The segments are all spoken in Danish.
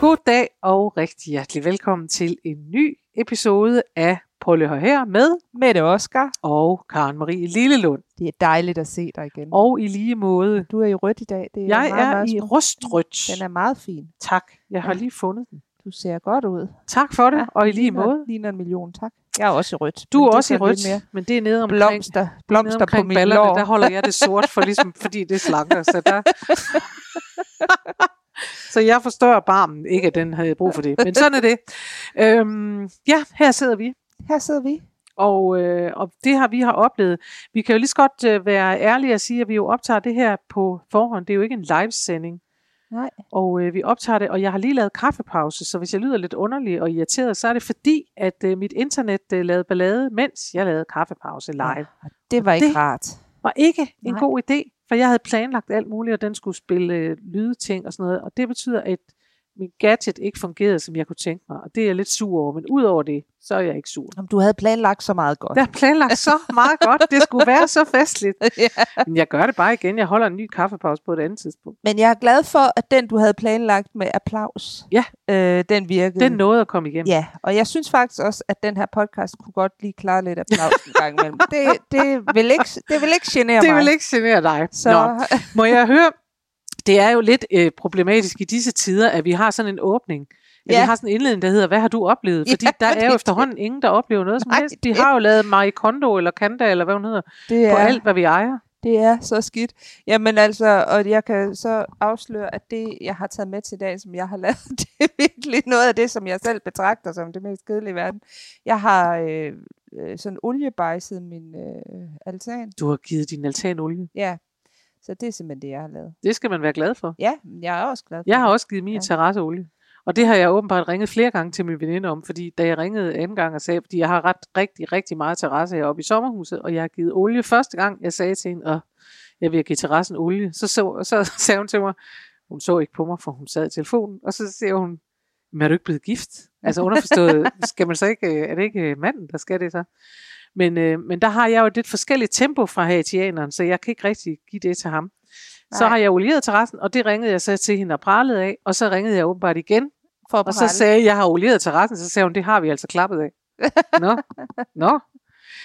God dag og rigtig hjertelig velkommen til en ny episode af Prøv lige her med Mette Oscar. og Karen Marie Lillelund. Det er dejligt at se dig igen. Og i lige måde, du er i rødt i dag. Det er jeg meget, er meget i rustrødt. Den er meget fin. Tak, jeg har Ja. lige fundet den. Du ser godt ud. Tak for det, Ja, og i lige ligner, måde. Ligner en million, tak. Jeg er også i rødt. Du er også i rødt, Mere men det er nede omkring, blomster, nede blomster på omkring mit ballerne, lår. der holder jeg det sort, for ligesom, fordi det slanker. Så, der... så jeg forstår barmen. Ikke, at den havde brug for det, men sådan er det. Øhm, ja, her sidder vi. Her sidder vi. Og, øh, og det har vi har oplevet. Vi kan jo lige så godt øh, være ærlige og sige, at vi jo optager det her på forhånd. Det er jo ikke en livesending. Nej. Og øh, vi optager det, og jeg har lige lavet kaffepause, så hvis jeg lyder lidt underlig og irriteret, så er det fordi, at øh, mit internet øh, lavede ballade, mens jeg lavede kaffepause live. Ja. Og det var ikke Det- rart. Var ikke en Nej. god idé, for jeg havde planlagt alt muligt, og den skulle spille øh, lydting og sådan noget, og det betyder, at min gadget ikke fungerede, som jeg kunne tænke mig, og det er jeg lidt sur over, men udover det, så er jeg ikke sur. Om du havde planlagt så meget godt. Jeg har planlagt så meget godt, det skulle være så festligt. ja. Men jeg gør det bare igen, jeg holder en ny kaffepause på et andet tidspunkt. Men jeg er glad for, at den, du havde planlagt med applaus, Ja. øh, den virkede. Den nåede at komme igennem. Ja, og jeg synes faktisk også, at den her podcast kunne godt lige klare lidt applaus en gang imellem. Det, det, vil ikke, det vil ikke genere Det mig. vil ikke genere dig. Så Nå, må jeg høre, det er jo lidt øh, problematisk i disse tider, at vi har sådan en åbning. At Ja. vi har sådan en indledning, der hedder, hvad har du oplevet? Fordi Ja, der er jo det- efterhånden ingen, der oplever noget som Nej, helst. De det- har jo lavet Marie Kondo eller Kanda, eller hvad hun hedder, det på er, alt, hvad vi ejer. det er så skidt. Jamen altså, og jeg kan så afsløre, at det, jeg har taget med til i dag, som jeg har lavet, det er virkelig noget af det, som jeg selv betragter som det mest kedelige i verden. Jeg har øh, øh, sådan oliebejset min øh, altan. Du har givet din altan olie. Ja, så det er simpelthen det, jeg har lavet. Det skal man være glad for. Ja, jeg er også glad for Jeg har også givet min Ja. terrasseolie. Og det har jeg åbenbart ringet flere gange til min veninde om, fordi da jeg ringede anden gang og sagde, fordi jeg har ret rigtig, rigtig meget terrasse heroppe i sommerhuset, og jeg har givet olie første gang, jeg sagde til hende, og jeg vil give terrassen olie, så, så, så sagde hun til mig, hun så ikke på mig, for hun sad i telefonen, og så siger hun, men er du ikke blevet gift? Altså underforstået, skal man så ikke, øh, er det ikke øh, manden, der skal det så? Men, øh, men der har jeg jo et lidt forskelligt tempo fra haitianeren, så jeg kan ikke rigtig give det til ham. Så Nej. har jeg olieret terrassen, og det ringede jeg så til hende og pralede af, og så ringede jeg åbenbart igen, For at og så sagde jeg, jeg har olieret terrassen, så sagde hun, det har vi altså klappet af. Nå, nå.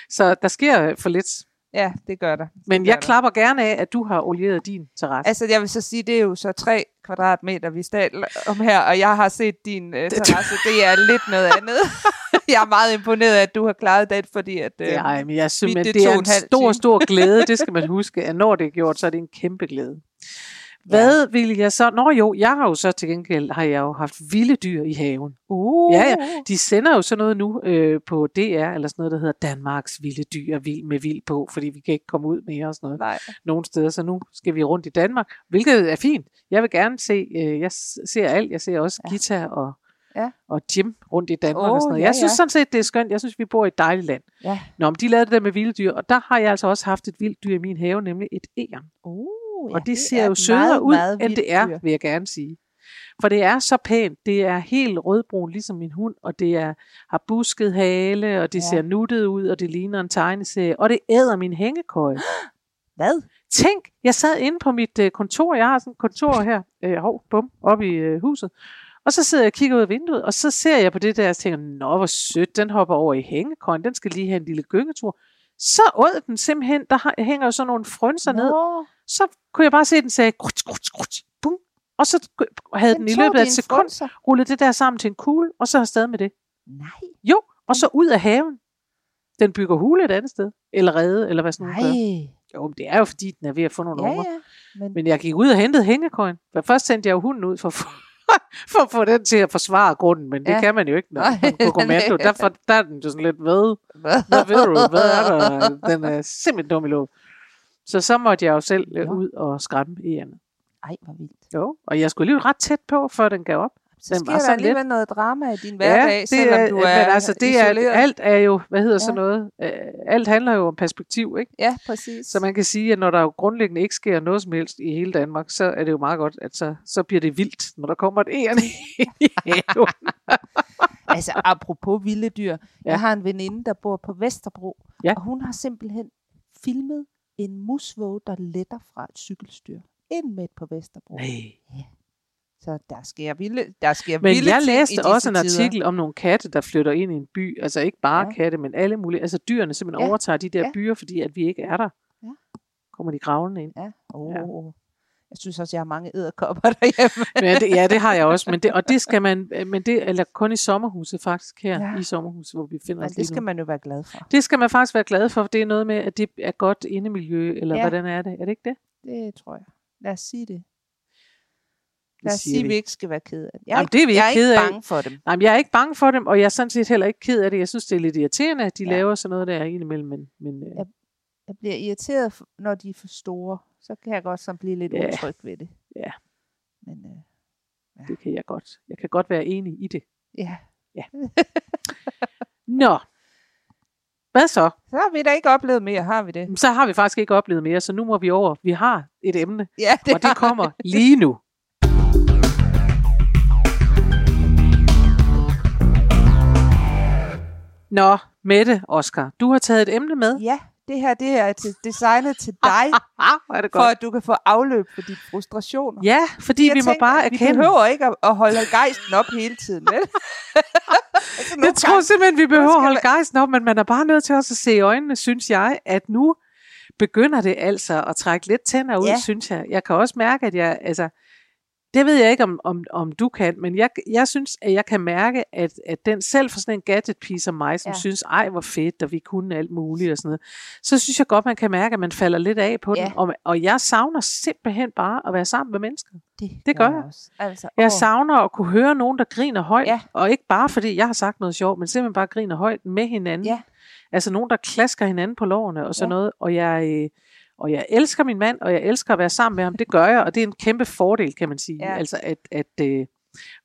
Så der sker for lidt. Ja, det gør der. Men Det jeg gør der. klapper gerne af, at du har olieret din terrasse. Altså, jeg vil så sige, det er jo så tre kvadratmeter, vi taler om her, og jeg har set din øh, terrasse. Det er lidt noget andet. jeg er meget imponeret at du har klaret det, fordi at... Øh, Ja, men jeg synes, mit, det det er en en stor, time. stor glæde. Det skal man huske, at når det er gjort, så er det en kæmpe glæde. Hvad vil jeg så? Nå jo, jeg har jo så til gengæld har jeg jo haft vilde dyr i haven. uh, Ja, ja. De sender jo sådan noget nu øh, på DR, eller sådan noget, der hedder Danmarks vilde dyr vild med vild på, fordi vi kan ikke komme ud mere og sådan noget Nej. nogle steder, så nu skal vi rundt i Danmark, hvilket er fint. Jeg vil gerne se, øh, jeg ser alt, jeg ser også Ja. ja. guitar og, Ja. og Jim rundt i Danmark Åh, og sådan noget. ja, Jeg synes ja. sådan set, det er skønt. Jeg synes, vi bor i et dejligt land. Ja. Nå, men de lavede det der med vilde dyr, og der har jeg altså også haft et vildt dyr i min have, nemlig et æren. Uh, og det, er ser jo sødere meget, ud, meget end det er, dyr. vil jeg gerne sige. For det er så pænt. Det er helt rødbrun, ligesom min hund, og det er, har busket hale, og det Ja. ser nuttet ud, og det ligner en tegneserie, og det æder min hængekøje. Hvad? Tænk, jeg sad inde på mit øh, kontor, jeg har sådan et kontor her, øh, hov, bum, oppe i øh, huset, og så sidder jeg og kigger ud af vinduet, og så ser jeg på det der, og tænker, nå hvor sødt, den hopper over i hængekøjen, den skal lige have en lille gyngetur. Så åd den simpelthen, der hænger jo sådan nogle frønser ned, Nå, så kunne jeg bare se, at den sagde, krut, krut, krut, bum, og så havde den, den i løbet af et sekund frunser. rullet det der sammen til en kugle, og så afsted med det. Nej. Jo, og så ud af haven. Den bygger hule et andet sted, eller rede, eller hvad sådan noget. Nej. Jo, men det er jo fordi, den er ved at få nogle Ja, unger. ja. Men, Men jeg gik ud og hentede hængekøjen. Først sendte jeg jo hunden ud for at få, for at få den til at forsvare grunden, men det Ja. kan man jo ikke, når man på kommando. er- Derfor der er den jo sådan lidt, hvad, Hvad? ved du, hvad er der? Den er simpelthen dum i låg. Så så måtte jeg jo selv øh, Nå. ud og skræmme Ian. Ej, hvor vildt. Jo, og jeg skulle lige ret tæt på, før den gav op. Så sker der sådan alligevel noget drama i din hverdag, det selvom er, du men er altså, det er, isoleret. alt er jo, hvad hedder sådan Ja. noget, øh, alt handler jo om perspektiv, ikke? Ja, præcis. Så man kan sige, at når der jo grundlæggende ikke sker noget som helst i hele Danmark, så er det jo meget godt, at så, så bliver det vildt, når der kommer et æren i. Altså, apropos vilde dyr. Ja. Ja. Jeg har en veninde, der bor på Vesterbro, Ja. og hun har simpelthen filmet en musvåge, der letter fra et cykelstyr. Ind midt på Vesterbro. Nej. Så der sker vilde, der sker Men vilde jeg læste også en tider. artikel om nogle katte, der flytter ind i en by. Altså ikke bare Ja. ja. katte, men alle mulige. Altså dyrene simpelthen Ja. ja. overtager de der Ja. ja. byer, fordi at vi ikke er der. Ja. Kommer de gravende ind. Ja. Oh. Ja. Ja. Jeg synes også, jeg har mange æderkopper derhjemme. Men det, ja, det har jeg også. Men det, og det skal man, men det eller kun i sommerhuset faktisk her, Ja. ja. i sommerhuset, hvor vi finder Men os det skal nu. man jo være glad for. Det skal man faktisk være glad for, for det er noget med, at det er godt indemiljø, eller Ja. ja. hvordan er det? Er det ikke det? Det tror jeg. Lad os sige det. Det Lad os sige, at vi. ikke skal være ked af det. Jeg er, Jamen, ikke, det er vi jeg er ikke kede ikke af. bange for dem. Nej, men jeg er ikke bange for dem, og jeg er sådan set heller ikke ked af det. Jeg synes, det er lidt irriterende, at de Ja. ja. laver sådan noget der indimellem. Men, men øh, Ja. Jeg bliver irriteret, når de er for store. Så kan jeg godt sådan blive lidt Ja. utryg ved det. Ja. Men øh, det kan jeg godt. Jeg kan godt være enig i det. ja, Nå. Hvad så? så har vi da ikke oplevet mere, har vi det? Så har vi faktisk ikke oplevet mere, så nu må vi over. Vi har et emne, Ja, og det kommer lige nu. Nå, Mette, Oscar, du har taget et emne med. Ja, det her det er til, designet til dig, er det for godt. at du kan få afløb for dine frustrationer. Ja, fordi Jeg vi må tænker, bare Vi erkende. behøver ikke at, at holde gejsten op hele tiden, vel? altså, Jeg tror gange- simpelthen, vi behøver at holde gejsten op, men man er bare nødt til også at se i øjnene, synes jeg, at nu begynder det altså at trække lidt tænder ud, ja. synes jeg. Jeg kan også mærke, at jeg, altså, det ved jeg ikke, om, om, om du kan, men jeg, jeg synes, at jeg kan mærke, at, at den selv for sådan en gadget pige som mig, som Ja. ja. synes, ej, hvor fedt, og vi kunne alt muligt og sådan noget, så synes jeg godt, man kan mærke, at man falder lidt af på Ja. den. Og, og jeg savner simpelthen bare at være sammen med mennesker. Det, Det gør jeg. også. Altså, Jeg åh, savner at kunne høre nogen, der griner højt. Ja. Og ikke bare fordi jeg har sagt noget sjovt, men simpelthen bare griner højt med hinanden. Ja. Altså nogen, der klasker hinanden på lårene og sådan Ja. noget. Og jeg, øh, og jeg elsker min mand, og jeg elsker at være sammen med ham. Det gør jeg, og det er en kæmpe fordel, kan man sige. Ja. Altså, at, at øh,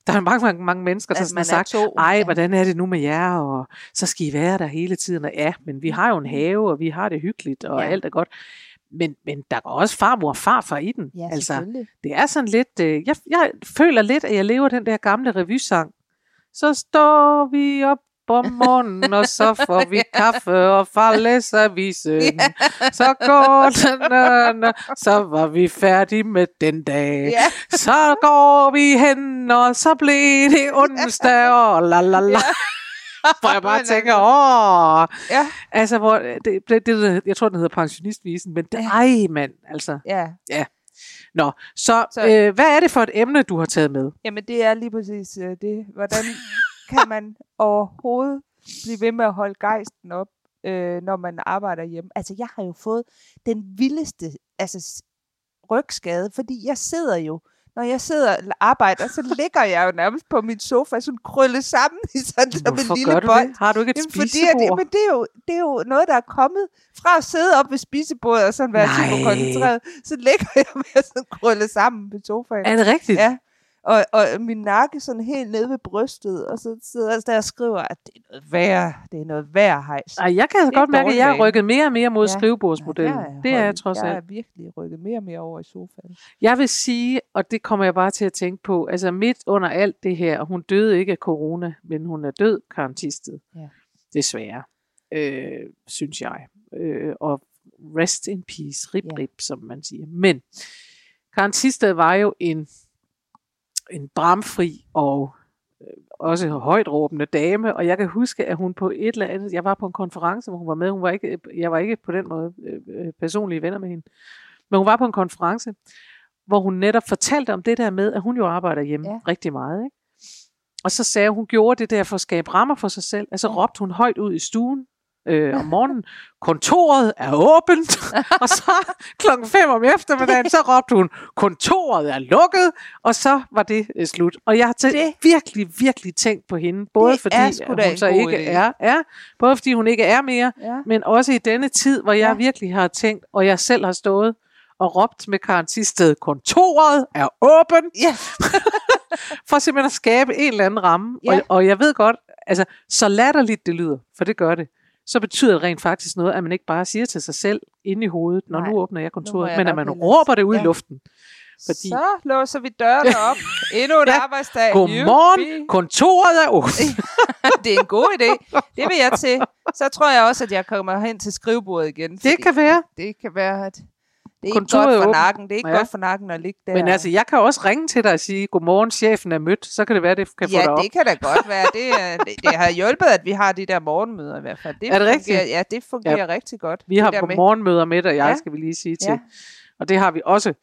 der er mange, mange, mange mennesker, der har sagt, to. ej, Ja. hvordan er det nu med jer, og så skal I være der hele tiden. Og ja, men vi har jo en have, og vi har det hyggeligt, og Ja. alt er godt. Men, men der går også farmor og farfar i den. Ja, altså, det er sådan lidt, øh, jeg, jeg føler lidt, at jeg lever den der gamle revysang. Så står vi op om morgenen, og så får vi kaffe, og far læser avisen. Så går den, øh, så var vi færdige med den dag. Ja. Så går vi hen, og så blev det onsdag, og la la la. Hvor jeg bare tænker, åh, Ja, altså, hvor, det, det, det, jeg tror, den hedder pensionistvisen, men det, Ja. ej, mand, altså. ja. Nå, så, Så- så øh, hvad er det for et emne, du har taget med? Jamen, det er lige præcis øh, det. Hvordan kan man overhovedet blive ved med at holde gejsten op, øh, når man arbejder hjemme? Altså, jeg har jo fået den vildeste altså, rygskade, fordi jeg sidder jo, når jeg sidder og arbejder, så ligger jeg jo nærmest på min sofa, sådan krøllet sammen i sådan som en lille bold. det? Har du ikke et Jamen, fordi at, spisebord? jamen, det, er jo, det er jo noget, der er kommet fra at sidde op ved spisebordet og sådan være super koncentreret. Så ligger jeg med sådan krøllet sammen på sofaen. Er det rigtigt? Ja. Og, og min nakke sådan helt nede ved brystet, og så sidder jeg der og skriver, at det er noget værre, det er noget værre hejs. Ej, jeg kan er godt mærke, at jeg er dårlig rykket mere og mere mod Ja. skrivebordsmodellen. Ja, det er jeg trods Jeg er alt. virkelig rykket mere og mere over i sofaen. Jeg vil sige, og det kommer jeg bare til at tænke på, altså midt under alt det her, og hun døde ikke af corona, men hun er død, Karen Thisted. Ja. Desværre, øh, synes jeg. Øh, og rest in peace, rip Ja. rip, som man siger. Men Karen Thisted var jo en, en bramfri og øh, også højt råbende dame, og jeg kan huske, at hun på et eller andet, jeg var på en konference, hvor hun var med, hun var ikke, jeg var ikke på den måde øh, øh, personlige venner med hende, men hun var på en konference, hvor hun netop fortalte om det der med, at hun jo arbejder hjemme Ja. rigtig meget. Ikke? Og så sagde hun, hun gjorde det der for at skabe rammer for sig selv. Altså ja. råbte hun højt ud i stuen, øh, om morgenen, kontoret er åbent, og så klokken 5 om eftermiddagen, så råbte hun, kontoret er lukket, og så var det øh, slut. Og jeg har tæ- Det- virkelig, virkelig tænkt på hende, både fordi hun så ikke idé. er, er, både fordi hun ikke er mere, Ja. men også i denne tid, hvor jeg Ja. virkelig har tænkt, og jeg selv har stået og råbt med Karen Tisted, kontoret er åbent, Ja. for simpelthen at skabe en eller anden ramme. Ja. Og, og jeg ved godt, altså så latterligt det lyder, for det gør det, så betyder det rent faktisk noget, at man ikke bare siger til sig selv inde i hovedet, når Nej, nu åbner jeg kontoret, jeg men at man råber det ud Ja. i luften. Fordi, Så låser vi dørene op. Endnu en Ja. arbejdsdag. Godmorgen, kontoret er åbent. det er en god idé. Det vil jeg til. Så tror jeg også, at jeg kommer hen til skrivebordet igen. Det kan være. Det kan være, at det er ikke Kontoret godt er for nakken. Det er ikke Ja. godt for nakken at ligge der. Men altså, jeg kan også ringe til dig og sige, godmorgen, chefen er mødt, så kan det være, det kan få dig Ja, op. det kan da godt være. Det, det, det har hjulpet, at vi har de der morgenmøder i hvert fald. Det Er det rigtigt? fungerer, Ja, det fungerer ja. rigtig godt. Vi har på med- morgenmøder med dig, jeg Ja. skal vi lige sige til. Ja. Og det har vi også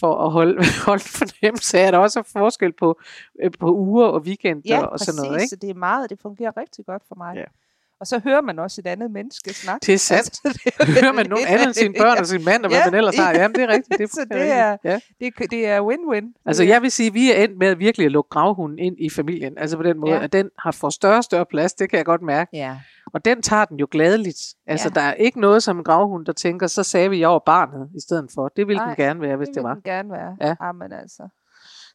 for at holde, holde fornemmelse af, at der også er forskel på, øh, på uger og weekender Ja, og præcis. sådan noget. Ikke? Så det er meget, det fungerer rigtig godt for mig. Ja. Og så hører man også et andet menneske snakke. Det er sandt. Altså, det, er Hører man nogen andet sine børn og sin mand, og hvad Ja, man ellers har. Jamen, det er rigtigt. Det, Så er det rigtigt. er- Ja. det, det er win-win. Altså, Det jeg vil sige, at vi er endt med at virkelig at lukke gravhunden ind i familien. Altså på den måde, Ja. at den har fået større og større plads, det kan jeg godt mærke. Ja. Og den tager den jo gladeligt. Altså, Ja. der er ikke noget som en gravhund, der tænker, så sagde vi, jeg var barnet i stedet for. Det ville Nej, den gerne være, hvis det, det var. vil den gerne være. Ja. Amen altså.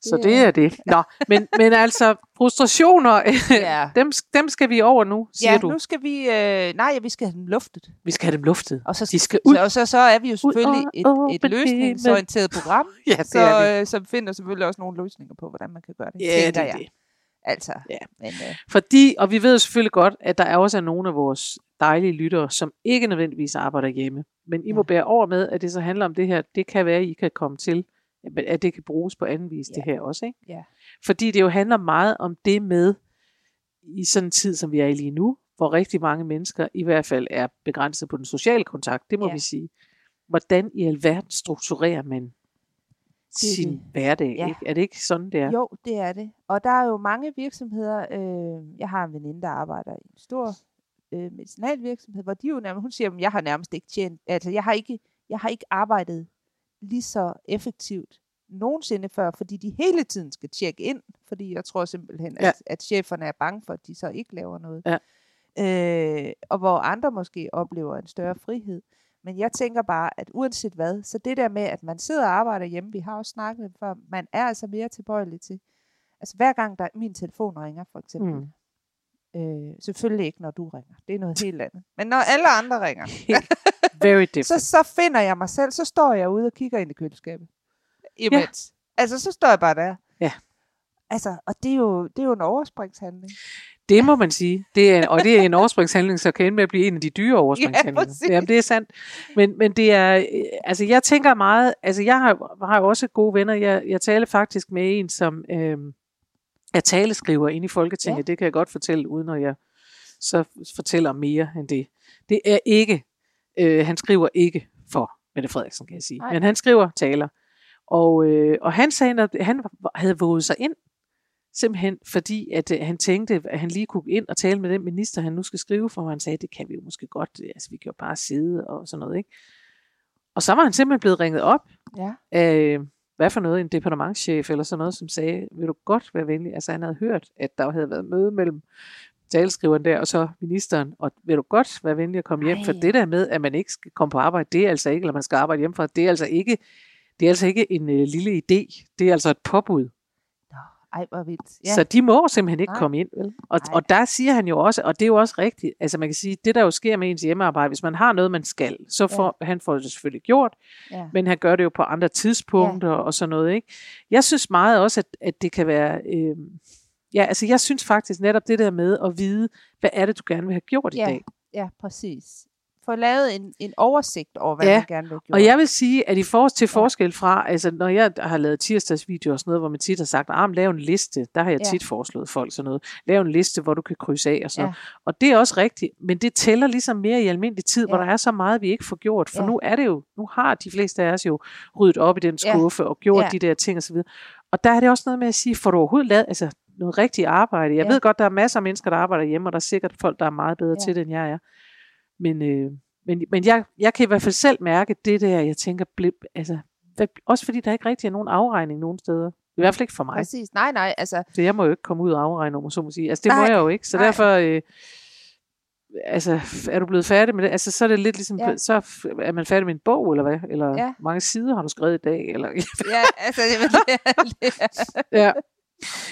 Så Det er- er det. Nå, men, men altså, frustrationer, Ja. dem, dem skal vi over nu, siger ja, du. nu skal vi... Øh, nej, vi skal have dem luftet. Vi skal have dem luftet. Og så, De skal ud. Så, og så, så er vi jo selvfølgelig og et, et løsningsorienteret program, Ja, det så, er øh, så finder selvfølgelig også nogle løsninger på, hvordan man kan gøre det. Ja, det er jeg. det. Altså, Ja. men, øh, Fordi, og vi ved jo selvfølgelig godt, at der er også nogle af vores dejlige lyttere, som ikke nødvendigvis arbejder hjemme. Men I må Ja. bære over med, at det så handler om det her. Det kan være, at I kan komme til, at det kan bruges på anden vis, Ja. det her også. Ikke? Ja. Fordi det jo handler meget om det med, i sådan en tid, som vi er i lige nu, hvor rigtig mange mennesker i hvert fald er begrænset på den sociale kontakt, det må Ja. vi sige. Hvordan i alverden strukturerer man Det sin det. hverdag? Ja. Ikke? Er det ikke sådan, det er? jo, det er det. Og der er jo mange virksomheder. Øh, jeg har en veninde, der arbejder i en stor øh, medicinalvirksomhed, hvor de jo nærmest, hun siger, at jeg har nærmest ikke tjent, altså jeg har ikke, jeg har ikke arbejdet lige så effektivt nogensinde før, fordi de hele tiden skal tjekke ind, fordi jeg tror simpelthen, Ja. at, at cheferne er bange for, at de så ikke laver noget. Ja. Øh, og hvor andre måske oplever en større frihed. Men jeg tænker bare, at uanset hvad, så det der med, at man sidder og arbejder hjemme, vi har også snakket for, man er altså mere tilbøjelig til. Altså hver gang der min telefon ringer, for eksempel. Mm. Øh, selvfølgelig ikke, når du ringer. Det er noget helt andet. Men når alle andre ringer, Very så, different. så finder jeg mig selv, så står jeg ude og kigger ind i køleskabet. Imens. Ja. Altså, så står jeg bare der. Ja. Altså, og det er jo, det er jo en overspringshandling. Det må man sige. Det er, og det er en overspringshandling, så kan ende med at blive en af de dyre overspringshandlinger. præcis. Jamen, det er sandt. Men, men det er, øh, altså jeg tænker meget, altså jeg har, har også gode venner. Jeg, jeg taler faktisk med en, som øh, er taleskriver inde i Folketinget. Ja. Det kan jeg godt fortælle, uden at jeg så fortæller mere end det. Det er ikke, øh, han skriver ikke for Mette Frederiksen, kan jeg sige. Nej. Men han skriver taler. Og, øh, og han sagde, at han havde våget sig ind Simpelthen fordi, at øh, han tænkte, at han lige kunne ind og tale med den minister, han nu skal skrive for, og han sagde, det kan vi jo måske godt, altså vi kan jo bare sidde og sådan noget, ikke? Og så var han simpelthen blevet ringet op Ja. af, hvad for noget, en departementschef eller sådan noget, som sagde, vil du godt være venlig? Altså han havde hørt, at der havde været møde mellem talskriveren der og så ministeren, og vil du godt være venlig at komme hjem? For Ej. det der med, at man ikke skal komme på arbejde, det er altså ikke, eller man skal arbejde hjemmefra, det er altså ikke, det er altså ikke en øh, lille idé, det er altså et påbud. Ej, hvor vildt. Ja. Så de må simpelthen ikke Nej. Komme ind. Vel? Og, Nej. og der siger han jo også, og det er jo også rigtigt, altså man kan sige, det der jo sker med ens hjemmearbejde, hvis man har noget, man skal, så får ja. han får det selvfølgelig gjort, ja. men han gør det jo på andre tidspunkter ja. og sådan noget. Ikke? Jeg synes meget også, at, at det kan være... Øh, ja, altså jeg synes faktisk netop det der med at vide, hvad er det, du gerne vil have gjort i Ja. dag. ja, præcis. Få lavet en, en oversigt over, hvad Ja, man gerne vil gjort. Og jeg vil sige, at i forhold til forskel fra, altså når jeg har lavet tirsdagsvideoer og sådan noget, hvor man tit har sagt, ah, lav en liste, der har jeg Ja. tit foreslået folk sådan noget, lav en liste, hvor du kan krydse af og sådan Ja. noget. Og det er også rigtigt, men det tæller ligesom mere i almindelig tid, hvor Ja. der er så meget, vi ikke får gjort, for Ja. nu er det jo, nu har de fleste af os jo ryddet op i den Ja. skuffe og gjort Ja. de der ting osv. Og der er det også noget med at sige, får du overhovedet lavet, altså noget rigtigt arbejde. Jeg Ja. ved godt, der er masser af mennesker, der arbejder hjemme, og der er sikkert folk, der er meget bedre Ja. til det, end jeg er. Men, øh, men, men jeg, jeg kan i hvert fald selv mærke det der, jeg tænker, blip, altså, hvad, også fordi der ikke rigtig er nogen afregning nogen steder. I hvert fald ikke for mig. Præcis. Nej, nej, altså, Så jeg må jo ikke komme ud og afregne, om man så må sige. Altså, det Nej, må jeg jo ikke. Så nej. derfor, øh, altså, er du blevet færdig med det? Altså, så er det lidt ligesom, Ja. så er man færdig med en bog, eller hvad? Eller Ja. mange sider har du skrevet i dag? Eller, ja, altså, det, det, ja.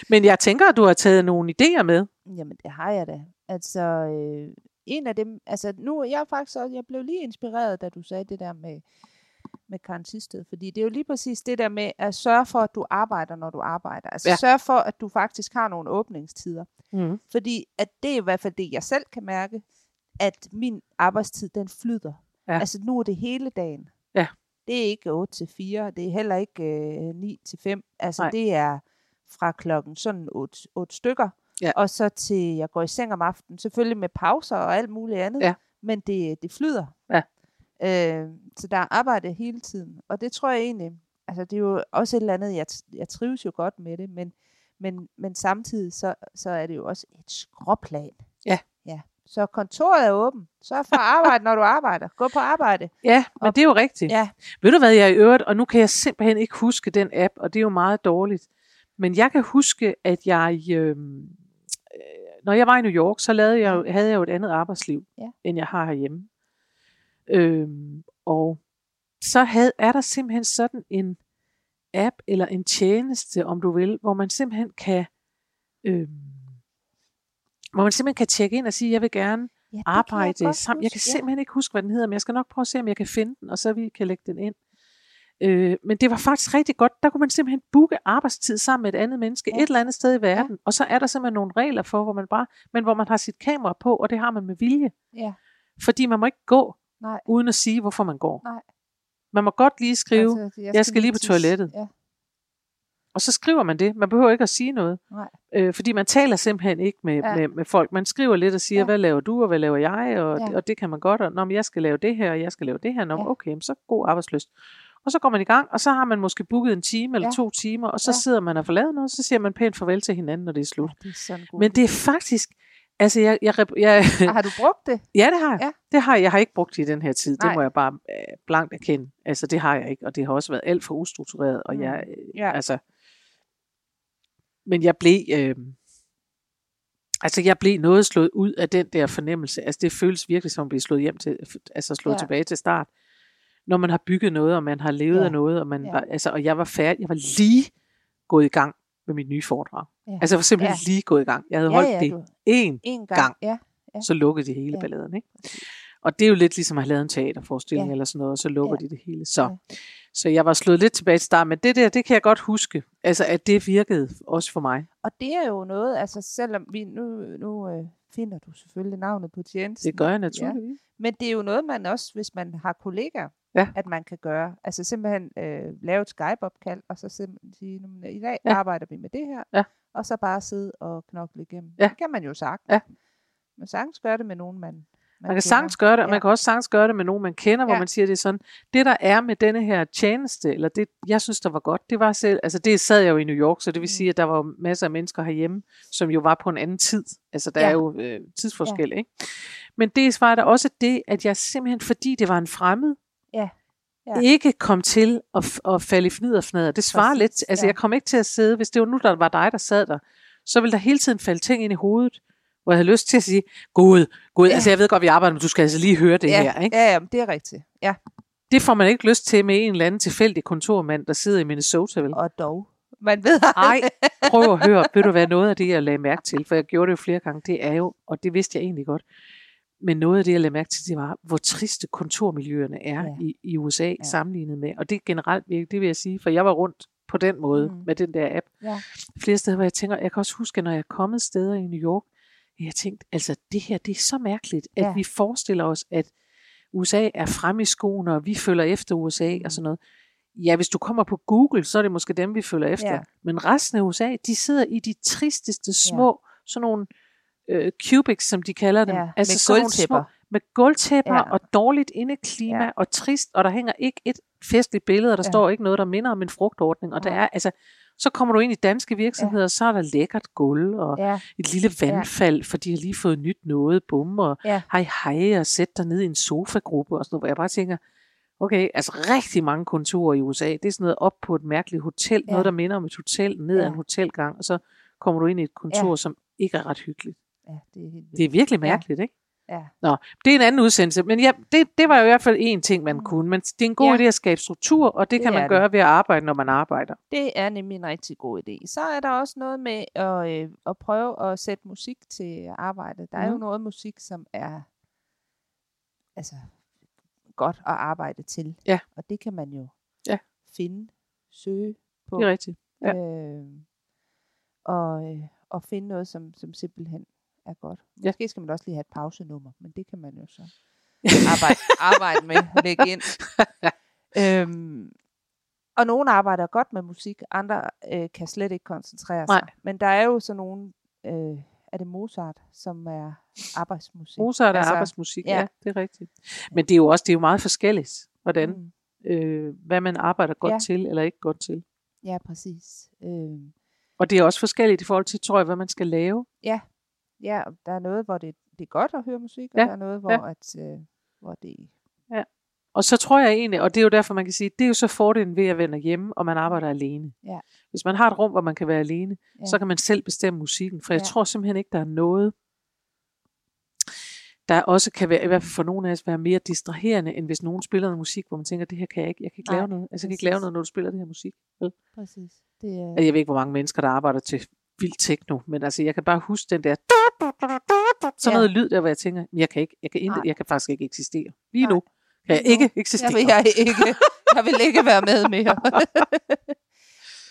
Men jeg tænker, at du har taget nogle idéer med. Jamen, det har jeg da. Altså, øh, en af dem, altså nu jeg faktisk også, jeg blev lige inspireret, da du sagde det der med, med Karen Tisted, fordi det er jo lige præcis det der med at sørge for, at du arbejder, når du arbejder. Altså. Ja. sørge for, at du faktisk har nogle åbningstider. Mm. Fordi at det er i hvert fald det, jeg selv kan mærke, at min arbejdstid, den flyder. Ja. Altså nu er det hele dagen. Ja. Det er ikke 8 til 4, det er heller ikke øh, 9 til 5. Altså Nej. det er fra klokken sådan 8, 8 stykker, Ja. og så til jeg går i seng om aftenen. Selvfølgelig med pauser og alt muligt andet, Ja. men det, det flyder. Ja. Øh, så der er arbejde hele tiden. Og det tror jeg egentlig, altså det er jo også et eller andet, jeg, jeg trives jo godt med det, men, men, men samtidig så, så er det jo også et skråplan. Ja. ja. Så kontoret er åbent. Sørg for at arbejde, når du arbejder. Gå på arbejde. Ja, men Og- det er jo rigtigt. Ja, Ved du hvad jeg i øvrigt, og nu kan jeg simpelthen ikke huske den app, og det er jo meget dårligt. Men jeg kan huske, at jeg, øh, når jeg var i New York, så lavede jeg, havde jeg jo et andet arbejdsliv, Ja. end jeg har herhjemme. Øh, og så havde, er der simpelthen sådan en app, eller en tjeneste, om du vil, hvor man simpelthen kan, øh, hvor man simpelthen kan tjekke ind og sige, jeg vil gerne ja arbejde jeg sammen. Jeg kan simpelthen ikke huske, hvad den hedder, men jeg skal nok prøve at se, om jeg kan finde den, og så vi kan lægge den ind. Øh, men det var faktisk rigtig godt. Der kunne man simpelthen booke arbejdstid sammen med et andet menneske Ja. et eller andet sted i verden. Ja. Og så er der simpelthen nogle regler for, hvor man bare, men hvor man har sit kamera på, og det har man med vilje. Ja. Fordi man må ikke gå, Nej. uden at sige, hvorfor man går. Nej. Man må godt lige skrive, altså, jeg, "Jeg skal lige på tisse." toilettet. Ja. og så skriver man det. Man behøver ikke at sige noget. Nej. Øh, fordi man taler simpelthen ikke med, Ja. med, med folk. Man skriver lidt og siger, Ja. hvad laver du, og hvad laver jeg, og, Ja. og det kan man godt. Og, Nå, men jeg skal lave det her, og jeg skal lave det her. Nå, Ja. okay, så god arbejdsløst. Og så går man i gang, og så har man måske booket en time eller Ja. to timer, og så Ja. sidder man og får lavet noget, og så siger man pænt farvel til hinanden, når det er slut. Ja, det er Men det er faktisk, altså jeg, jeg, jeg. Har du brugt det? ja det har jeg. Ja. Det har jeg. Jeg har ikke brugt det i den her tid, Nej. det må jeg bare øh, blankt erkende. Altså det har jeg ikke, og det har også været alt for ustruktureret, og Mm. jeg, øh, Ja. altså, men jeg blev, øh, altså jeg blev noget slået ud af den der fornemmelse. Altså det føles virkelig som at blive slået hjem til, altså slået ja. tilbage til start. Når man har bygget noget, og man har levet Ja. af noget, og, man Ja. ja. var, altså, og jeg var færdig, jeg var lige gået i gang med mit nye foredrag. Ja. Altså jeg var simpelthen Ja. lige gået i gang. Jeg havde Ja, holdt ja, det du- én En gang. gang. Ja. Ja. så lukkede de hele Ja. ja. balladen. Ikke? Og det er jo lidt ligesom at have lavet en teaterforestilling Ja. ja. eller sådan noget, og så lukker Ja. ja. de det hele. Så, Ja. ja. så jeg var slået lidt tilbage til start, men det der, det kan jeg godt huske, altså at det virkede også for mig. Og det er jo noget, altså selvom vi nu, nu øh, finder du selvfølgelig navnet på tjenesten. Det gør jeg naturligvis. Men det er jo noget, man også, hvis man har kollegaer, Ja. at man kan gøre. Altså simpelthen øh, lave et Skype-opkald, og så simpelthen sige, "Nå, men i dag Ja. arbejder vi med det her, Ja. og så bare sidde og knokle igennem. Ja. Det kan man jo sagtens. Ja. Man sagtens gøre det med nogen, man, man, Man kan sagtens gøre det, og Ja. man kan også sagtens gøre det med nogen, man kender, hvor Ja. man siger, det er sådan, det der er med denne her tjeneste, eller det, jeg synes, der var godt, det var selv, altså det sad jeg jo i New York, så det vil Mm. sige, at der var masser af mennesker herhjemme, som jo var på en anden tid. Altså der Ja. er jo øh, tidsforskel, ikke? Men det var der også det, at jeg simpelthen, fordi det var en fremmed, Ja. Ikke kom til at, at falde i fnid og fnader. Det svarer Præcis, lidt, altså ja. jeg kom ikke til at sidde, hvis det var nu, der var dig, der sad der, så ville der hele tiden falde ting ind i hovedet, hvor jeg havde lyst til at sige, Gud, Gud, Ja. altså jeg ved godt, vi arbejder, men du skal altså lige høre det ja, her. Ikke? Ja, ja, det er rigtigt. Ja, Det får man ikke lyst til med en eller anden tilfældig kontormand, der sidder i Minnesota. Vel? og dog. Man ved Ej, prøv at høre, ved du hvad, noget af det, jeg lagde mærke til, for jeg gjorde det jo flere gange, det er jo, og det vidste jeg egentlig godt, men noget af det, jeg lagde mærke til, det var, hvor triste kontormiljøerne er Ja. i, i USA Ja. sammenlignet med, og det er generelt virkelig, det vil jeg sige, for jeg var rundt på den måde Mm. med den der app. Ja. Flere steder, hvor jeg tænker, jeg kan også huske, når jeg er kommet steder i New York, jeg tænkte, altså det her, det er så mærkeligt, at Ja. vi forestiller os, at USA er fremme i skoene, og vi følger efter USA og sådan noget. Ja, hvis du kommer på Google, så er det måske dem, vi følger efter. Ja. Men resten af USA, de sidder i de tristeste små, ja. sådan nogle øh, cubics, som de kalder dem. Ja, altså med gulvtæpper. Med gulvtæpper Ja. ja. og dårligt indeklima Ja. ja. og trist, og der hænger ikke et festligt billede, og der Ja. ja. står ikke noget, der minder om en frugtordning. Og der Nej. er, altså, så kommer du ind i danske virksomheder, ja. så er der lækkert gulv, og Ja, et lille vandfald, for de har lige fået nyt noget, bum, og Ja. hej hej, og sæt dig ned i en sofagruppe, og sådan noget, hvor jeg bare tænker, okay, altså rigtig mange kontorer i USA, det er sådan noget op på et mærkeligt hotel, Ja. noget, der minder om et hotel, ned ad Ja. en hotelgang, og så kommer du ind i et kontor, Ja. som ikke er ret hyggeligt. Ja, det er helt vildt. Det er virkelig Ja. mærkeligt, ikke? Ja. Nå, det er en anden udsendelse, men ja, det, det var jo i hvert fald en ting, man kunne. Men det er en god Ja. ja. idé at skabe struktur, og det, Det det kan man det. gøre ved at arbejde, når man arbejder. Det er nemlig en rigtig god idé. Så er der også noget med at, øh, at prøve at sætte musik til arbejdet. Der er jo Mhm. noget musik, som er altså godt at arbejde til. Ja. Og det kan man jo Ja. finde, søge på. Det er rigtigt. Ja. Øh, og, øh, og finde noget, som, som simpelthen er godt. Ja. Måske skal man også lige have et pausenummer, men det kan man jo så arbejde, arbejde med, lægge ind. øhm, og nogle arbejder godt med musik, andre øh, kan slet ikke koncentrere sig. Nej. Men der er jo så nogle, øh, er det Mozart, som er arbejdsmusik. Mozart er Altså, arbejdsmusik, ja. ja. det er rigtigt. Men det er jo også det er jo meget forskelligt, hvordan, Mm, øh, hvad man arbejder godt ja. til, eller ikke godt til. ja, præcis. Øh, Og det er også forskelligt i forhold til, tror jeg, hvad man skal lave. ja, og der er noget, hvor det, det er godt at høre musik, og Ja, der er noget, hvor, ja. at, øh, hvor det Og så tror jeg egentlig, og det er jo derfor, man kan sige, det er jo så fordelen ved at vende hjemme, og man arbejder alene. Ja. Hvis man har et rum, hvor man kan være alene, Ja. ja. så kan man selv bestemme musikken. For jeg Ja. tror simpelthen ikke, der er noget, der også kan være, i hvert fald for nogle af os, være mere distraherende, end hvis nogen spiller noget musik, hvor man tænker, det her kan jeg ikke, jeg kan ikke Nej, lave noget. Altså, jeg kan ikke lave noget, når du spiller det her musik. Vel? præcis. Det er, Altså, Jeg ved ikke, hvor mange mennesker, der arbejder til vild techno, men altså, jeg kan bare huske den der, sådan noget lyd der, hvor jeg tænker, jeg kan, ikke, jeg, kan Nej. jeg kan faktisk ikke eksistere. Lige nu kan jeg ikke eksistere. Der vil jeg ikke, jeg vil ikke være med mere.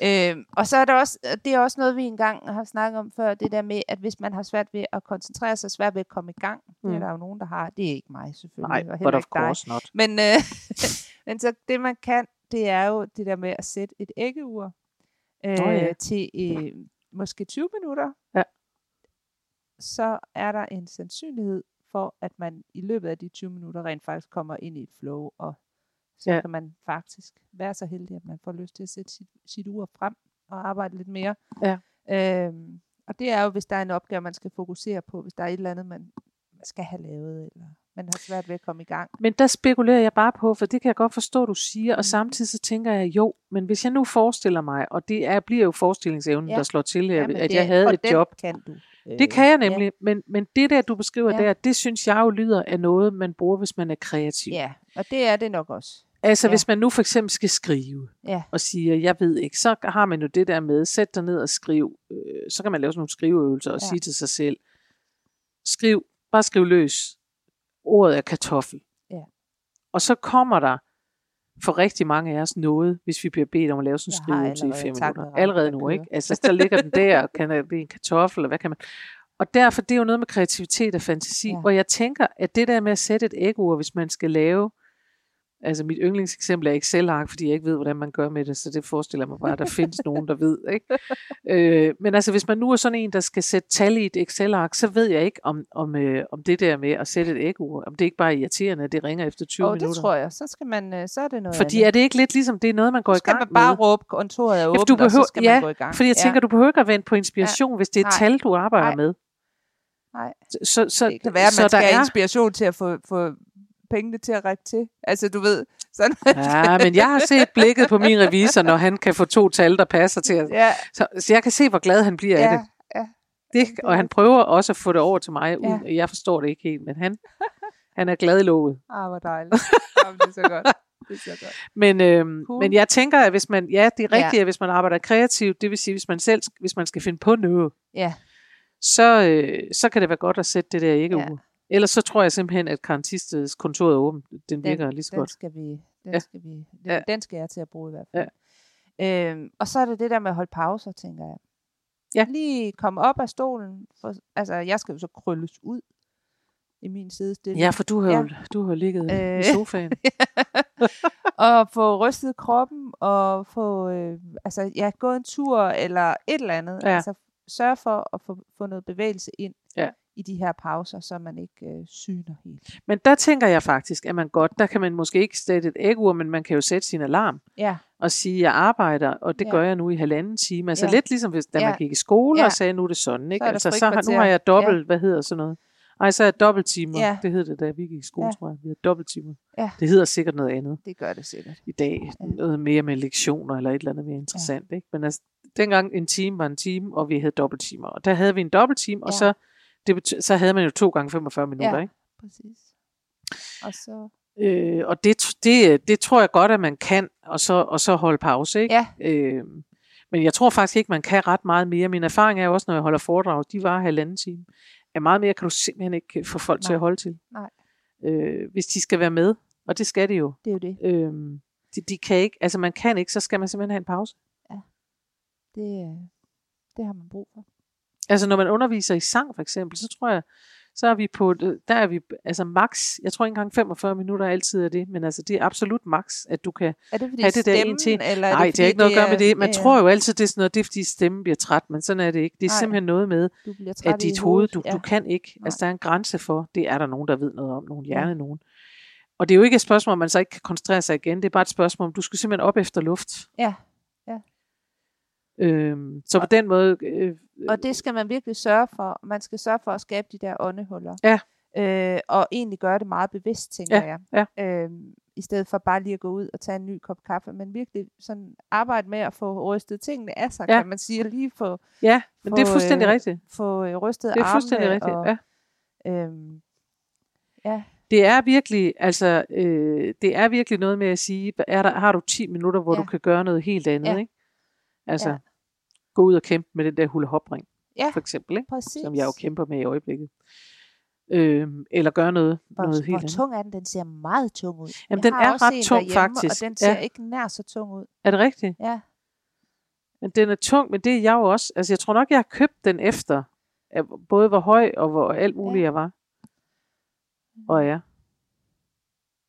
øhm, og så er der også, det er også noget, vi engang har snakket om før, det der med, at hvis man har svært ved at koncentrere sig, svært ved at komme i gang, mm. det er Mm. der jo nogen, der har. Det er ikke mig selvfølgelig, Nej, og heller ikke dig. not. Men, øh, men så det man kan, det er jo det der med at sætte et æggeur øh, Nå ja. til øh, måske 20 minutter. Ja. Så er der en sandsynlighed for, at man i løbet af de 20 minutter rent faktisk kommer ind i et flow, og så ja. Kan man faktisk være så heldig, at man får lyst til at sætte sit, sit ur frem og arbejde lidt mere. Ja. Øhm, og det er jo, hvis der er en opgave, man skal fokusere på, hvis der er et eller andet, man skal have lavet, eller man har svært ved at komme i gang. Men der spekulerer jeg bare på, for det kan jeg godt forstå, du siger, Mm. og samtidig så tænker jeg, jo, men hvis jeg nu forestiller mig, og det er, bliver jo forestillingsevnen, Ja. der slår til her, Jamen, at det, jeg havde et job. kan du. Øh, Det kan jeg nemlig, ja. men, men det der, du beskriver Ja. der, det synes jeg jo lyder af noget, man bruger, hvis man er kreativ. Ja, og det er det nok også. Altså Ja. hvis man nu for eksempel skal skrive, Ja. og siger, jeg ved ikke, så har man jo det der med, sæt dig ned og skriv. Øh, så kan man lave sådan nogle skriveøvelser og ja. sige til sig selv, skriv, bare skriv løs. Ordet er kartoffel. Ja. Og så kommer der for rigtig mange af os noget, hvis vi bliver bedt om at lave sådan en skriveøvelse i fem minutter. Allerede nu, ikke? Altså, der ligger den der, og kan det en kartoffel, og hvad kan man... Og derfor, det er jo noget med kreativitet og fantasi, ja. hvor jeg tænker, at det der med at sætte et ægord, hvis man skal lave Altså mit yndlingseksempel er Excel-ark, fordi jeg ikke ved, hvordan man gør med det, så det forestiller mig bare, at der findes nogen, der ved. Ikke? Øh, men altså hvis man nu er sådan en, der skal sætte tal i et Excel-ark, så ved jeg ikke, om, om, øh, om det der med at sætte et ægord, om det ikke bare er irriterende, at det ringer efter 20 Og minutter. det tror jeg. Så skal man, øh, så er det noget Fordi andet. er det ikke lidt ligesom, det er noget, man går så i skal gang man bare med? råbe, kontoret er Ja, åbent, du og så behøver- skal ja, man gå i gang. Fordi jeg tænker, du behøver ikke at vente på inspiration, hvis det er et Nej. tal, du arbejder Nej. med. Nej. Så, så, det kan være, at så man skal der have er, inspiration til at få, få pengene til at række til. Altså, du ved, sådan. Ja, men jeg har set blikket på min revisor, når han kan få to tal, der passer til ja, Så, så jeg kan se, hvor glad han bliver af det. ja, det. Og han prøver også at få det over til mig. Ja. Uden, Jeg forstår det ikke helt, men han, han er glad i lovet. ah, hvor dejligt. Jamen, det er så godt. Det er så godt. Men, øhm, Cool. men jeg tænker, at hvis man, ja, det er rigtigt, Ja. at hvis man arbejder kreativt, det vil sige, hvis man selv, hvis man skal finde på noget, Ja, så, øh, så kan det være godt at sætte det der ikke Ja. Ellers så tror jeg simpelthen, at Karantistes kontor er åbent. Den virker lige så den godt. skal vi, den Ja. skal vi, den, Ja. den skal jeg til at bruge i hvert fald. Ja. Øhm, og så er det det der med at holde pauser, tænker jeg. Ja. Lige komme op af stolen. For, altså, jeg skal jo så krølles ud i min sidestilling. Ja, for du har, Ja. jo, du har ligget Øh. i sofaen. og få rystet kroppen, og få øh, altså, ja, gå en tur, eller et eller andet. Ja. Altså, sørge for at få, få noget bevægelse ind Ja. I de her pauser, så man ikke øh, syner helt. Men der tænker jeg faktisk, at man godt, der kan man måske ikke sætte et ægur, men man kan jo sætte sin alarm Ja, og sige, at jeg arbejder, og det Ja. gør jeg nu i halvanden time. Altså Ja. lidt ligesom hvis, da Ja. man gik i skole Ja. og sagde, nu er det sådan. Ikke? Så er altså, så har, nu har jeg dobbelt, hvad hedder sådan noget? Ej, så er jeg dobbelttimer. Ja. Det hed det, da vi gik i skole, Ja. tror jeg. Vi havde dobbelttimer. Ja. Det hedder sikkert noget andet det gør det sikkert. i dag. Ja. Noget mere med lektioner eller et eller andet mere interessant. Ikke? Men altså, dengang en time var en time, og vi havde dobbelttimer. Og der havde vi en dobbelttime, og Ja. så, det bety- så havde man jo to gange 45 minutter. Ja. Ikke? Præcis. Og så, Øh, og det, det, det tror jeg godt, at man kan, og så, og så holde pause. Ikke? ja, Øh, men jeg tror faktisk ikke, man kan ret meget mere. Min erfaring er jo også, når jeg holder foredrag, de var halvanden time. At meget mere kan du simpelthen ikke få folk til Nej. at holde til. Nej. Øh, hvis de skal være med, og det skal de jo. det er jo det. Øh, de, de kan ikke, altså man kan ikke, så skal man simpelthen have en pause. Det, øh, det har man brug for. Altså når man underviser i sang for eksempel, så tror jeg, så er vi på, der er vi, altså max, jeg tror ikke engang 45 minutter altid er det, men altså det er absolut max, at du kan Er det fordi have det der stemmen, en til. eller er Nej, det, det har ikke noget at gøre med det. Man ja, tror jo altid, det er sådan noget, det er fordi stemmen bliver træt, men sådan er det ikke. Det er Nej. simpelthen noget med, at dit hoved, du, ja. du kan ikke. Nej. Altså der er en grænse for, det er der nogen, der ved noget om, nogen hjerne Ja. nogen. Og det er jo ikke et spørgsmål, om man så ikke kan koncentrere sig igen. Det er bare et spørgsmål, om du skal simpelthen op efter luft. Ja. Øhm, så på den måde, øh, Og det skal man virkelig sørge for. Man skal sørge for at skabe de der åndehuller. Ja. Øh, og egentlig gøre det meget bevidst, tænker Ja, jeg. Øh, I stedet for bare lige at gå ud og tage en ny kop kaffe. Men virkelig sådan arbejde med at få rystet tingene af sig, Ja. kan man sige. Og lige få, ja, men det er få, fuldstændig øh, rigtigt. få øh, rystet Det er armene. fuldstændig rigtigt, og, ja. øhm, ja, Det er virkelig, altså, øh, det er virkelig noget med at sige, er der, har du 10 minutter, hvor Ja. du kan gøre noget helt andet, Ja. ikke? Altså, Ja. Gå ud og kæmpe med den der hulehopring, Ja. for eksempel, ikke? præcis. som jeg jo kæmper med i øjeblikket. Øhm, eller gøre noget, Hvor, noget helt hvor andet. tung er den? Den ser meget tung ud. Jamen, Jeg den er ret tung, faktisk. Og den ser Ja. ikke nær så tung ud. Er det rigtigt? Ja, Men den er tung, men det er jeg jo også. Altså, jeg tror nok, jeg har købt den efter, både hvor høj og hvor alt muligt Ja. jeg var. Og ja.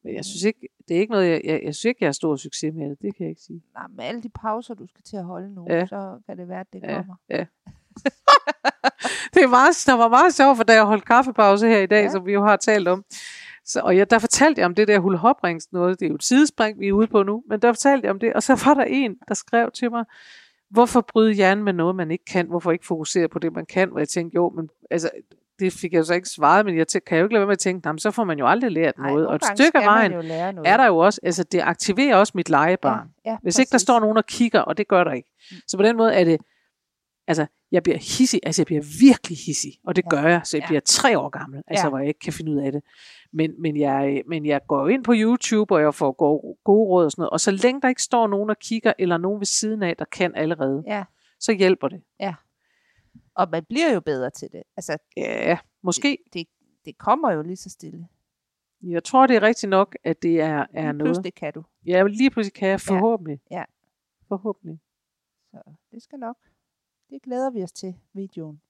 Men jeg synes ikke, det er ikke noget, jeg, jeg, jeg synes ikke, jeg har stor succes med det. Det kan jeg ikke sige. Nej, med alle de pauser, du skal til at holde nu, Ja. så kan det være, at det Ja. kommer. det er meget, der var meget sjovt, for da jeg holdt kaffepause her i dag, Ja. ja. som vi jo har talt om. Så, og jeg, der fortalte jeg om det der hulhoprings noget. Det er jo et sidespring, vi er ude på nu. Men der fortalte jeg om det. Og så var der en, der skrev til mig, hvorfor bryde hjernen med noget, man ikke kan? Hvorfor ikke fokusere på det, man kan? Og jeg tænkte, jo, men altså, det fik jeg så ikke svaret, men jeg tæ- kan jo ikke lade være med at tænke, "Nå, men så får man jo aldrig lært Ej, noget. og et stykke af vejen er der jo også, altså det aktiverer også mit legebarn. Ja, ja, Hvis ikke der præcis. står nogen og kigger, og det gør der ikke. Mm. Så på den måde er det, altså jeg bliver hissig, altså jeg bliver virkelig hissig, og det Ja. gør jeg, så jeg Ja. bliver tre år gammel, altså Ja. hvor jeg ikke kan finde ud af det. Men, men, jeg, men jeg går ind på YouTube, og jeg får gode, gode råd og sådan noget, og så længe der ikke står nogen og kigger, eller nogen ved siden af, der kan allerede, Ja, så hjælper det. Og man bliver jo bedre til det. Altså, Ja, måske. det, det kommer jo lige så stille. Jeg tror, det er rigtigt nok, at det er, er Lige noget. pludselig kan du. Ja, lige pludselig kan jeg forhåbentlig. Ja. Forhåbentlig. Så det skal nok. Det glæder vi os til, videoen.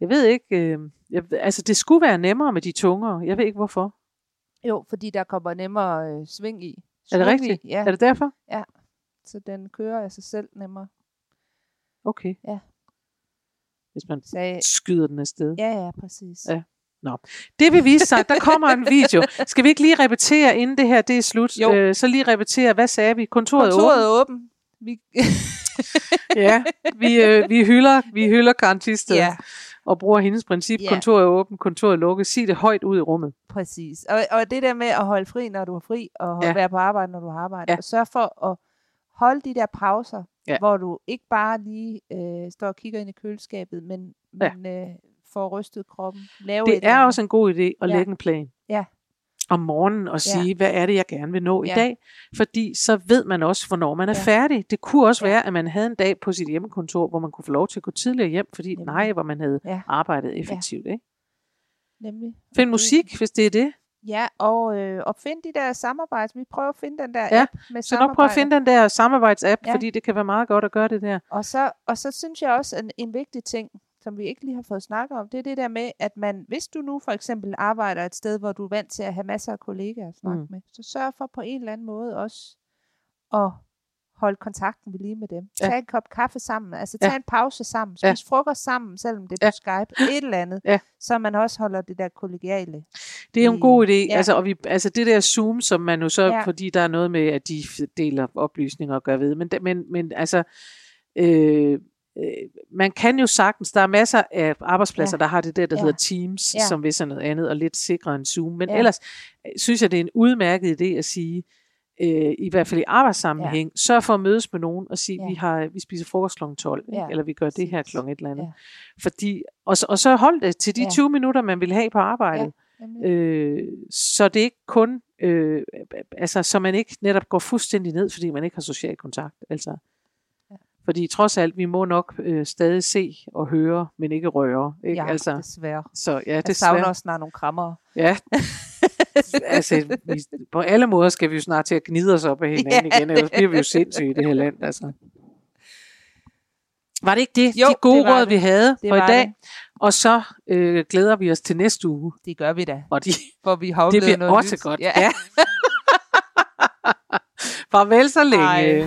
Jeg ved ikke, øh, jeg, altså det skulle være nemmere med de tunger. Jeg ved ikke hvorfor. Jo, fordi der kommer nemmere øh, sving i. Er det Svung i, rigtigt? Ja, Er det derfor? så den kører af sig selv nemmere. Okay. Ja. Hvis man Sagde, skyder den afsted. ja, ja, præcis. Ja. Det vil vise sig, der kommer en video. Skal vi ikke lige repetere, inden det her det er slut? Jo. Øh, så lige repetere, hvad sagde vi? Kontoret, Kontoret er er åben. Vi. Ja, vi, øh, vi hylder, vi hylder Karen ja, og bruger hendes princip. Ja. Kontoret er åbent, kontoret er lukket. Sig det højt ud i rummet. præcis. Og, og det der med at holde fri, når du er fri, og Ja. ja. være på arbejde, når du har arbejde. Ja. Og sørge for at holde de der pauser, Ja. hvor du ikke bare lige øh, står og kigger ind i køleskabet, men, Ja. men øh, får rystet kroppen. Lave et Det eller er også en god idé at Ja. lægge en plan. Ja. Om morgenen og Ja. sige, hvad er det, jeg gerne vil nå i Ja. dag? Fordi så ved man også, hvornår man er Ja. færdig. Det kunne også Ja. være, at man havde en dag på sit hjemmekontor, hvor man kunne få lov til at gå tidligere hjem, fordi Nemlig. nej, hvor man havde Ja. arbejdet effektivt. Ikke? Nemlig. Find musik, hvis det er det. Ja, og, øh, og find de der samarbejds. Vi prøver at finde den der Ja, app med Så nok prøve at finde den der samarbejdsapp, Ja. fordi det kan være meget godt at gøre det der. Og så, og så synes jeg også, at en, en vigtig ting, som vi ikke lige har fået snakket om, det er det der med, at man, hvis du nu for eksempel arbejder et sted, hvor du er vant til at have masser af kollegaer at snakke mm. med, så sørg for på en eller anden måde også at holde kontakten ved lige med dem. Ja. Tag en kop kaffe sammen, altså tag Ja. en pause sammen, spis Ja. frokost sammen, selvom det er Ja. på Skype, et eller andet, Ja. så man også holder det der kollegiale. Det er jo en god idé. Ja. Altså, og vi, altså det der Zoom, som man jo så, Ja. fordi der er noget med, at de deler oplysninger og gør ved. Men, men, men altså, øh, øh, man kan jo sagtens, der er masser af arbejdspladser, Ja. der har det der, der Ja. hedder Teams, Ja. som vil sådan noget andet, og lidt sikrere end Zoom. Men Ja. ja. ellers øh, synes jeg, det er en udmærket idé at sige, øh, i hvert fald i arbejdssammenhæng, ja. sørg for at mødes med nogen og sige, Ja. ja. vi, har, vi spiser frokost kl. 12, ikke? Ja, eller vi gør det her kl. et eller andet. Ja. Fordi, og, så- og så hold det til de Ja. 20 minutter, man vil have på arbejdet. Nemlig. Øh, så det er ikke kun, øh, altså, så man ikke netop går fuldstændig ned, fordi man ikke har social kontakt. Altså. Ja. Fordi trods alt, vi må nok øh, stadig se og høre, men ikke røre. Ikke? Ja, altså, desværre. så ja, Jeg det savner også snart nogle krammer. Ja. altså, vi, på alle måder skal vi jo snart til at gnide os op af hinanden Ja. igen, ellers bliver vi jo sindssyge i det her land. Altså. Var det ikke det, Jo, de gode det råd, det. vi havde Det for i dag? det. Og så øh, glæder vi os til næste uge, Det gør vi da. de For vi har Det bliver noget også nyt. godt. Ja. Ja. Farvel så længe. Hej.